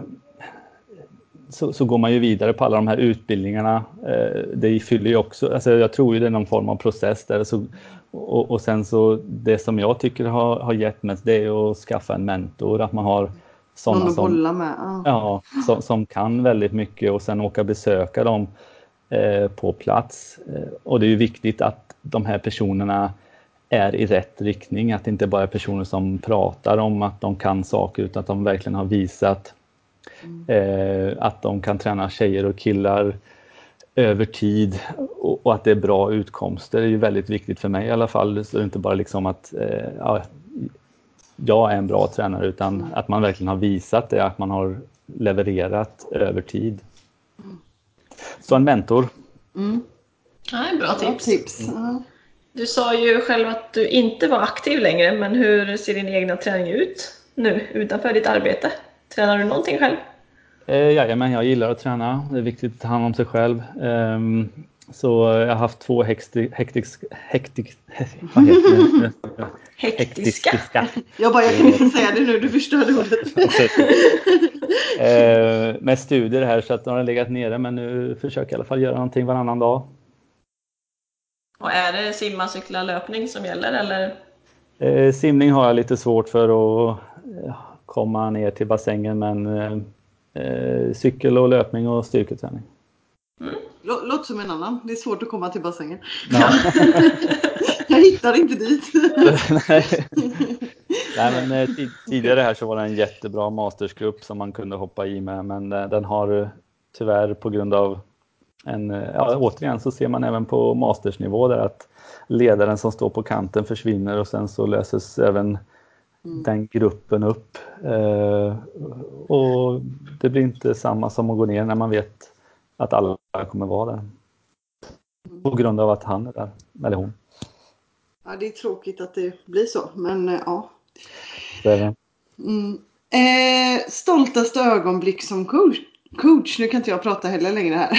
så, så, går man ju vidare på alla de här utbildningarna. Eh, det fyller ju också, alltså jag tror ju det är någon form av process där. Så, och, och sen så det som jag tycker har, har gett mest det är att skaffa en mentor, att man har sådana som, med. Ja. ja som, som, kan väldigt mycket och sen åka besöka dem eh, på plats. Eh, och det är ju viktigt att de här personerna är i rätt riktning, att det inte bara är personer som pratar om att de kan saker utan att de verkligen har visat Eh, att de kan träna tjejer och killar över tid och, och, att det är bra utkomster är ju väldigt viktigt för mig i alla fall. Så det är inte bara liksom att eh, ja, jag är en bra tränare utan att man verkligen har visat det, att man har levererat över tid. Så en mentor. Mm. Ja, en bra tips. Bra tips. Mm. Du sa ju själv att du inte var aktiv längre, men hur ser din egna träning ut nu utanför ditt arbete? Tränar du någonting själv? Eh, jajamän, jag gillar att träna. Det är viktigt att ta hand om sig själv. Um, så jag har haft två hektisk, hektisk, hektisk, vad heter det? Hektiska. Hektiska. Jag bara, jag kan inte säga det nu, du förstörde ordet. eh, med studier här så att de har legat nere men nu försöker jag i alla fall göra någonting varannan dag. Och är det simma, cykla, löpning som gäller eller? Eh, simning har jag lite svårt för att komma ner till bassängen men eh, eh, cykel och löpning och styrketräning. Mm. Låter som en annan. Det är svårt att komma till bassängen. Ja. jag hittar inte dit. Nej. Nej, men, eh, tidigare här så var det en jättebra mastersgrupp som man kunde hoppa i med men eh, den har tyvärr på grund av en, ja, återigen så ser man även på mastersnivå där att ledaren som står på kanten försvinner och sen så löses även mm. den gruppen upp. Eh, och det blir inte samma som att gå ner när man vet att alla kommer vara där. Mm. På grund av att han är där, eller hon. Ja, det är tråkigt att det blir så, men eh, ja. Det det. Mm. Eh, stoltaste ögonblick som coach? Coach, nu kan inte jag prata heller längre här.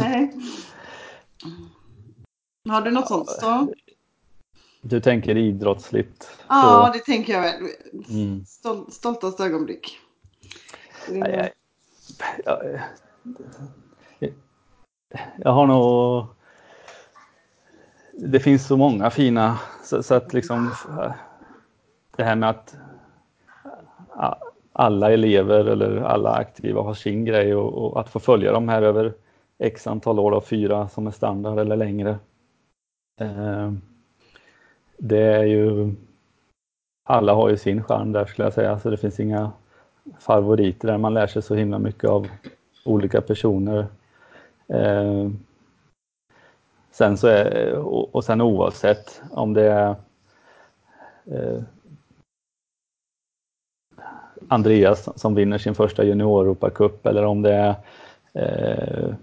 Nej. Har du något sånt? Så? Du tänker idrottsligt? Ja, det tänker jag väl. Mm. Stol, stoltast ögonblick. Jag, jag, jag, har nog... Det finns så många fina, så, så, att liksom det här med att alla elever eller alla aktiva har sin grej och, och att få följa dem här över x antal år, då, fyra som är standard eller längre. Eh, det är ju alla har ju sin charm där skulle jag säga, så det finns inga favoriter där. Man lär sig så himla mycket av olika personer. Eh, sen så är, och, och sen oavsett om det är eh, Andreas som vinner sin första junior Europacup eller om det är eh,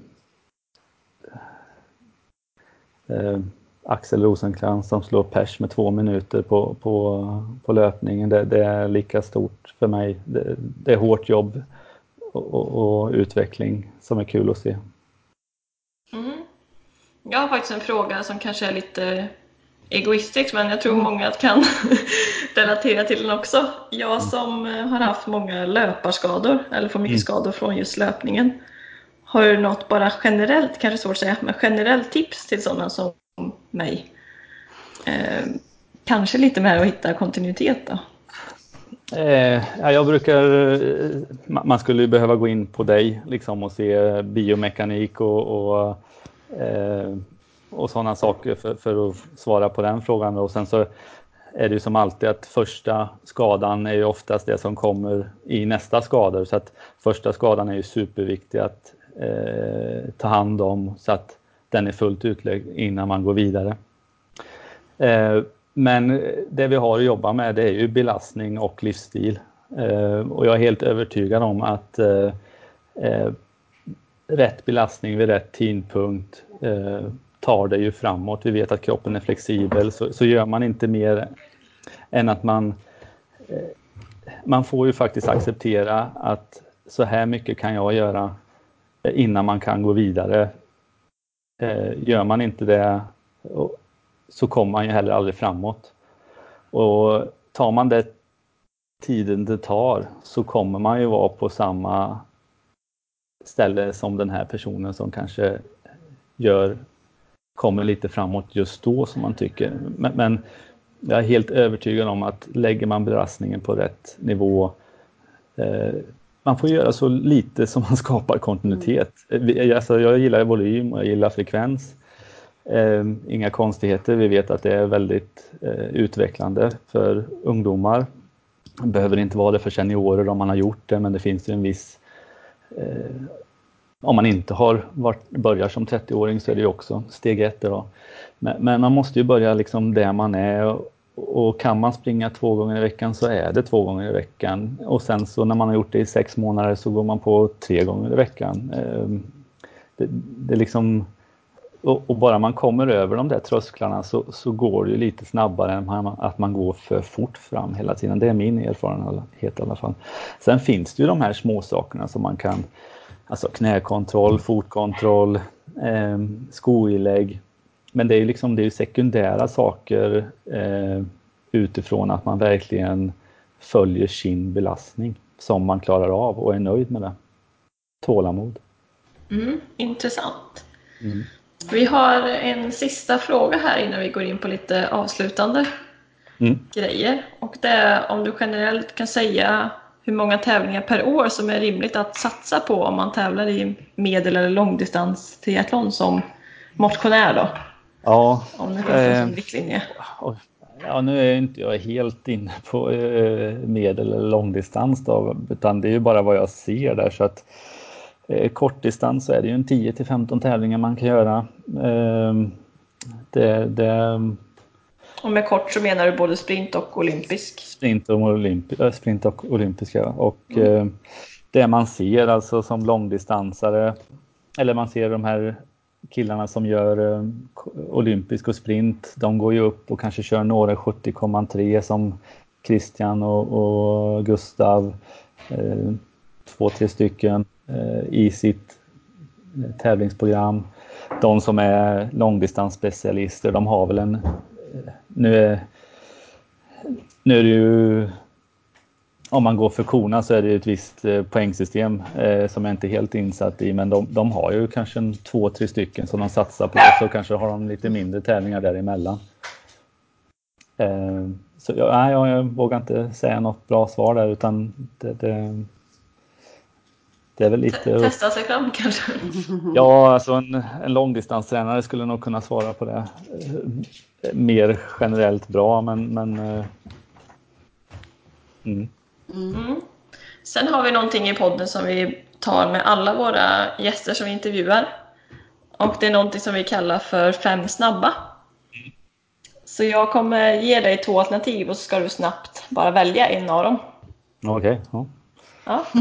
eh, Axel Rosenkrantz som slår pers med två minuter på, på, på löpningen. Det, det är lika stort för mig. Det, det är hårt jobb och, och, och, utveckling som är kul att se. Mm. Jag har faktiskt en fråga som kanske är lite egoistisk men jag tror många kan relatera till den också. Jag mm. som har haft många löparskador eller får mycket mm. skador från just löpningen. Har du något bara generellt, kanske svårt att säga, men generellt tips till sådana som mig? Eh, kanske lite med att hitta kontinuitet då? Eh, jag brukar, man skulle behöva gå in på dig liksom och se biomekanik och, och, eh, och sådana saker för, för, att svara på den frågan. Och sen så är det ju som alltid att första skadan är ju oftast det som kommer i nästa skada. Så att första skadan är ju superviktig att eh, ta hand om så att den är fullt utlagd innan man går vidare. Eh, men det vi har att jobba med det är ju belastning och livsstil. Eh, och jag är helt övertygad om att eh, rätt belastning vid rätt tidpunkt tar det ju framåt. Vi vet att kroppen är flexibel så, så gör man inte mer än att man man får ju faktiskt acceptera att så här mycket kan jag göra innan man kan gå vidare. Eh, gör man inte det så kommer man ju heller aldrig framåt. Och tar man det tiden det tar så kommer man ju vara på samma ställe som den här personen som kanske gör, kommer lite framåt just då som man tycker. Men, men jag är helt övertygad om att lägger man belastningen på rätt nivå eh, man får göra så lite som man skapar kontinuitet. Mm. Alltså, jag gillar volym och jag gillar frekvens. Eh, inga konstigheter. Vi vet att det är väldigt eh, utvecklande för ungdomar. Det behöver inte vara det för seniorer om man har gjort det, men det finns ju en viss eh, om man inte har varit, börjar som 30-åring så är det ju också steg ett. Då. Men, men, man måste ju börja liksom där man är och, och, kan man springa två gånger i veckan så är det två gånger i veckan. Och sen så när man har gjort det i sex månader så går man på tre gånger i veckan. Ehm, det, det liksom och, och, bara man kommer över de där trösklarna så, så går det ju lite snabbare än att man går för fort fram hela tiden. Det är min erfarenhet i alla fall. Sen finns det ju de här små sakerna som man kan, alltså knäkontroll, fotkontroll, eh, skoinlägg. Men det är ju liksom, det är sekundära saker eh, utifrån att man verkligen följer sin belastning som man klarar av och är nöjd med det. Tålamod. Mm, intressant. Mm. Vi har en sista fråga här innan vi går in på lite avslutande mm. grejer. Och det är om du generellt kan säga hur många tävlingar per år som är rimligt att satsa på om man tävlar i medel eller långdistans triathlon som motionär då? Ja. Om det finns eh, en riktlinje. Ja, nu är inte jag helt inne på eh, medel eller långdistans då, utan det är ju bara vad jag ser där så att Eh, kortdistans så är det ju en 10 till 15 tävlingar man kan göra. Eh, det, det... Och med kort så menar du både sprint och olympisk? Sprint och, olympi äh, sprint och olympiska. Och mm. eh, det man ser alltså som långdistansare, eller man ser de här killarna som gör eh, olympisk och sprint, de går ju upp och kanske kör några 70,3 som Christian och, och Gustav. Eh, två, tre stycken. Eh, i sitt eh, tävlingsprogram. De som är långdistansspecialister, de har väl en... Eh, nu är, nu är det ju... Om man går för korna så är det ett visst poängsystem eh, som jag inte är helt insatt i, men de, de har ju kanske en, två, tre stycken som de satsar på, så kanske har de lite mindre tävlingar däremellan. Eh, så jag, nej, jag vågar inte säga något bra svar där, utan det, det det är väl lite... Testa sig fram kanske? Ja, alltså en, en långdistanstränare skulle nog kunna svara på det mer generellt bra, men... men eh, mm. Mm. Sen har vi någonting i podden som vi tar med alla våra gäster som vi intervjuar. Och det är någonting som vi kallar för fem snabba. Så jag kommer ge dig två alternativ och så ska du snabbt bara välja en av dem. Okej. Okay. Ja. Ja.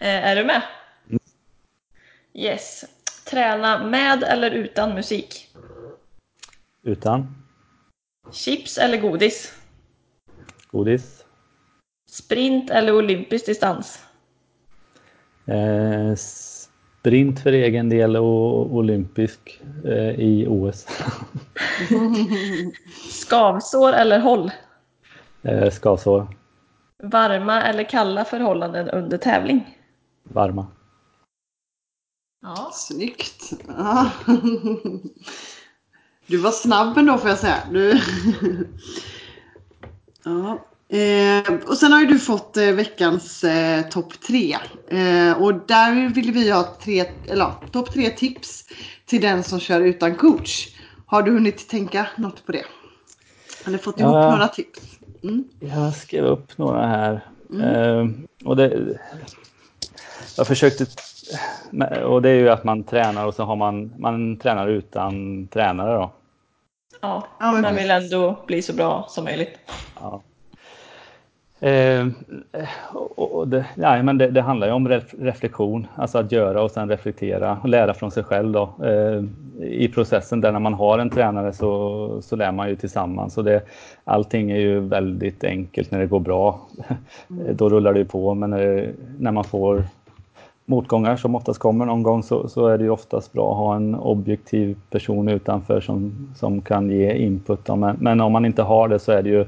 Eh, är du med? Mm. Yes. Träna med eller utan musik? Utan Chips eller godis? godis. Sprint eller olympisk distans? Eh, sprint för egen del och olympisk eh, i OS. Skavsår eller håll? eh, skavsår. Varma eller kalla förhållanden under tävling? Varma. Ja. Snyggt! Ja. Du var snabb ändå får jag säga. Du... Ja. Eh, och sen har ju du fått eh, veckans eh, topp tre. Eh, och där vill vi ha tre, eller ja, topp tre tips till den som kör utan coach. Har du hunnit tänka något på det? Eller fått ihop Ja. några tips? Mm. Jag skrev upp några här. Eh, och det, jag försökte, och det är ju att man tränar och så har man, man tränar utan tränare då. ja. Ja, men Man vill ändå bli så bra som möjligt. Ja. Eh, det, nej, men det, det handlar ju om ref, reflektion, alltså att göra och sen reflektera och lära från sig själv. Då. Eh, I processen där när man har en tränare så, så lär man ju tillsammans. Och det, allting är ju väldigt enkelt när det går bra. Då rullar det ju på, men när, det, när man får motgångar som oftast kommer någon gång så, så är det ju oftast bra att ha en objektiv person utanför som, som kan ge input. Då. Men, men om man inte har det så är det ju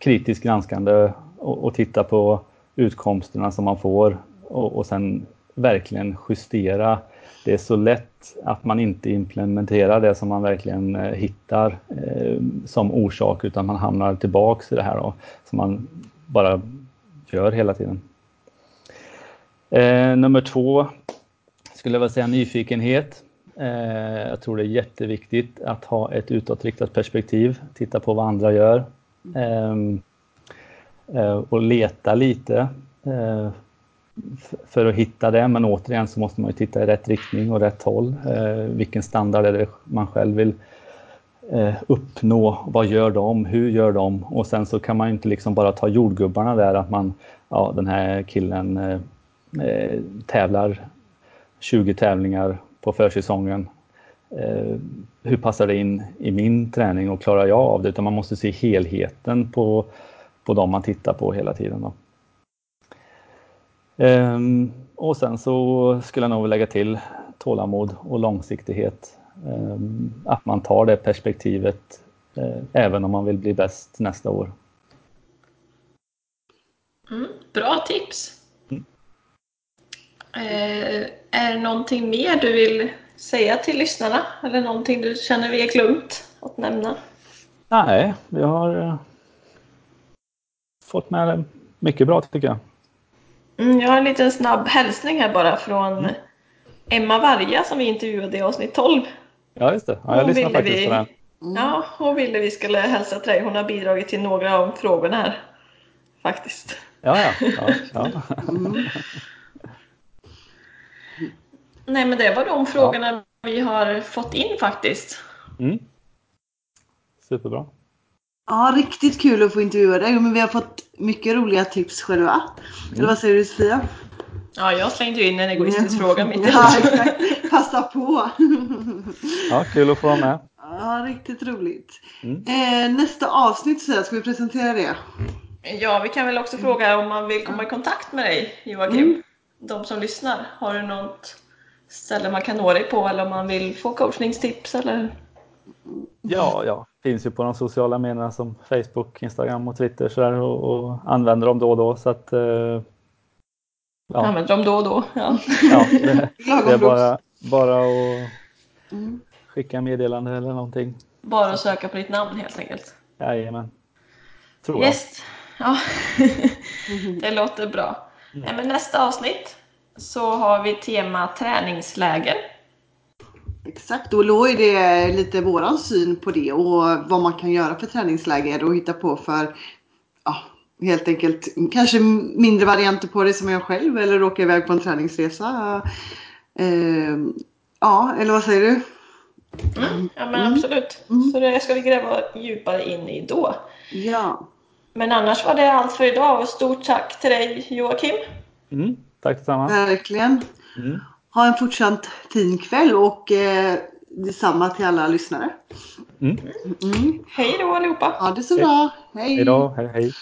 kritiskt granskande och, och titta på utkomsterna som man får och, och sen verkligen justera. Det är så lätt att man inte implementerar det som man verkligen eh, hittar eh, som orsak utan man hamnar tillbaks i det här då, som man bara gör hela tiden. Eh, nummer två skulle jag vilja säga nyfikenhet. Eh, jag tror det är jätteviktigt att ha ett utåtriktat perspektiv, titta på vad andra gör Ehm, eh, och leta lite eh, för att hitta det. Men återigen så måste man ju titta i rätt riktning och rätt håll. Eh, vilken standard är det man själv vill eh, uppnå? Vad gör de? Hur gör de? Och sen så kan man ju inte liksom bara ta jordgubbarna där att man, ja den här killen eh, eh tävlar 20 tävlingar på försäsongen eh, hur passar det in i min träning och klarar jag av det? Utan man måste se helheten på, på de man tittar på hela tiden. Då. Ehm, och sen så skulle jag nog lägga till tålamod och långsiktighet. Ehm, att man tar det perspektivet eh, även om man vill bli bäst nästa år. Mm, bra tips! Mm. Eh, är det någonting mer du vill säga till lyssnarna? Eller någonting du känner vi är glömt att nämna? Nej, vi har eh, fått med mycket bra tycker jag. Mm, jag har en liten snabb hälsning här bara från Emma Varga som vi intervjuade i avsnitt 12. Ja, just det. Ja, jag ville faktiskt vi- på den. Ja, hon ville vi skulle hälsa till dig. Hon har bidragit till några av frågorna här. Faktiskt. Ja, ja. ja, ja. Mm. Nej men det var de frågorna vi har fått in faktiskt. Mm. Superbra. Ja, riktigt kul att få intervjua dig. Men vi har fått mycket roliga tips själva. Eller vad säger du Sofia? Ja, jag slängde ju in en egoistisk fråga mitt i Ja, exakt. Passa på. Ja, kul att få vara med. Ja, riktigt roligt. Mm. Eh, nästa avsnitt så här, ska vi presentera det? Ja, vi kan väl också fråga om man vill komma i kontakt med dig Joakim. Mm. De som lyssnar. Har du något ställe man kan nå dig på eller om man vill få coachningstips eller? Ja, ja. Finns ju på de sociala medierna som Facebook, Instagram och Twitter så där, och, och använder dem då och då. Så att, eh, ja, Använder dem då och då. Ja. ja, det, det är bara, bara att Mm. skicka meddelande eller någonting. Bara att söka på ditt namn helt enkelt. Jajamän. Tror jag. Yes. Ja, det låter bra. Nej, men nästa avsnitt så har vi tema träningsläger. Exakt, och då är det lite våran syn på det och vad man kan göra för träningsläger och hitta på för ja, helt enkelt kanske mindre varianter på det som jag själv eller åka iväg på en träningsresa. Eh, ja, eller vad säger du? Mm. Ja, men Mm. absolut. Mm. Så det ska vi gräva djupare in i då. Ja, Men annars var det allt för idag och stort tack till dig Joakim. Tack detsamma. verkligen. Mm. Ha en fortsatt fin kväll och eh, detsamma till alla lyssnare. Mm. Mm. Hej då allihopa! Ha det så bra. Hej! Hej då, hej hej.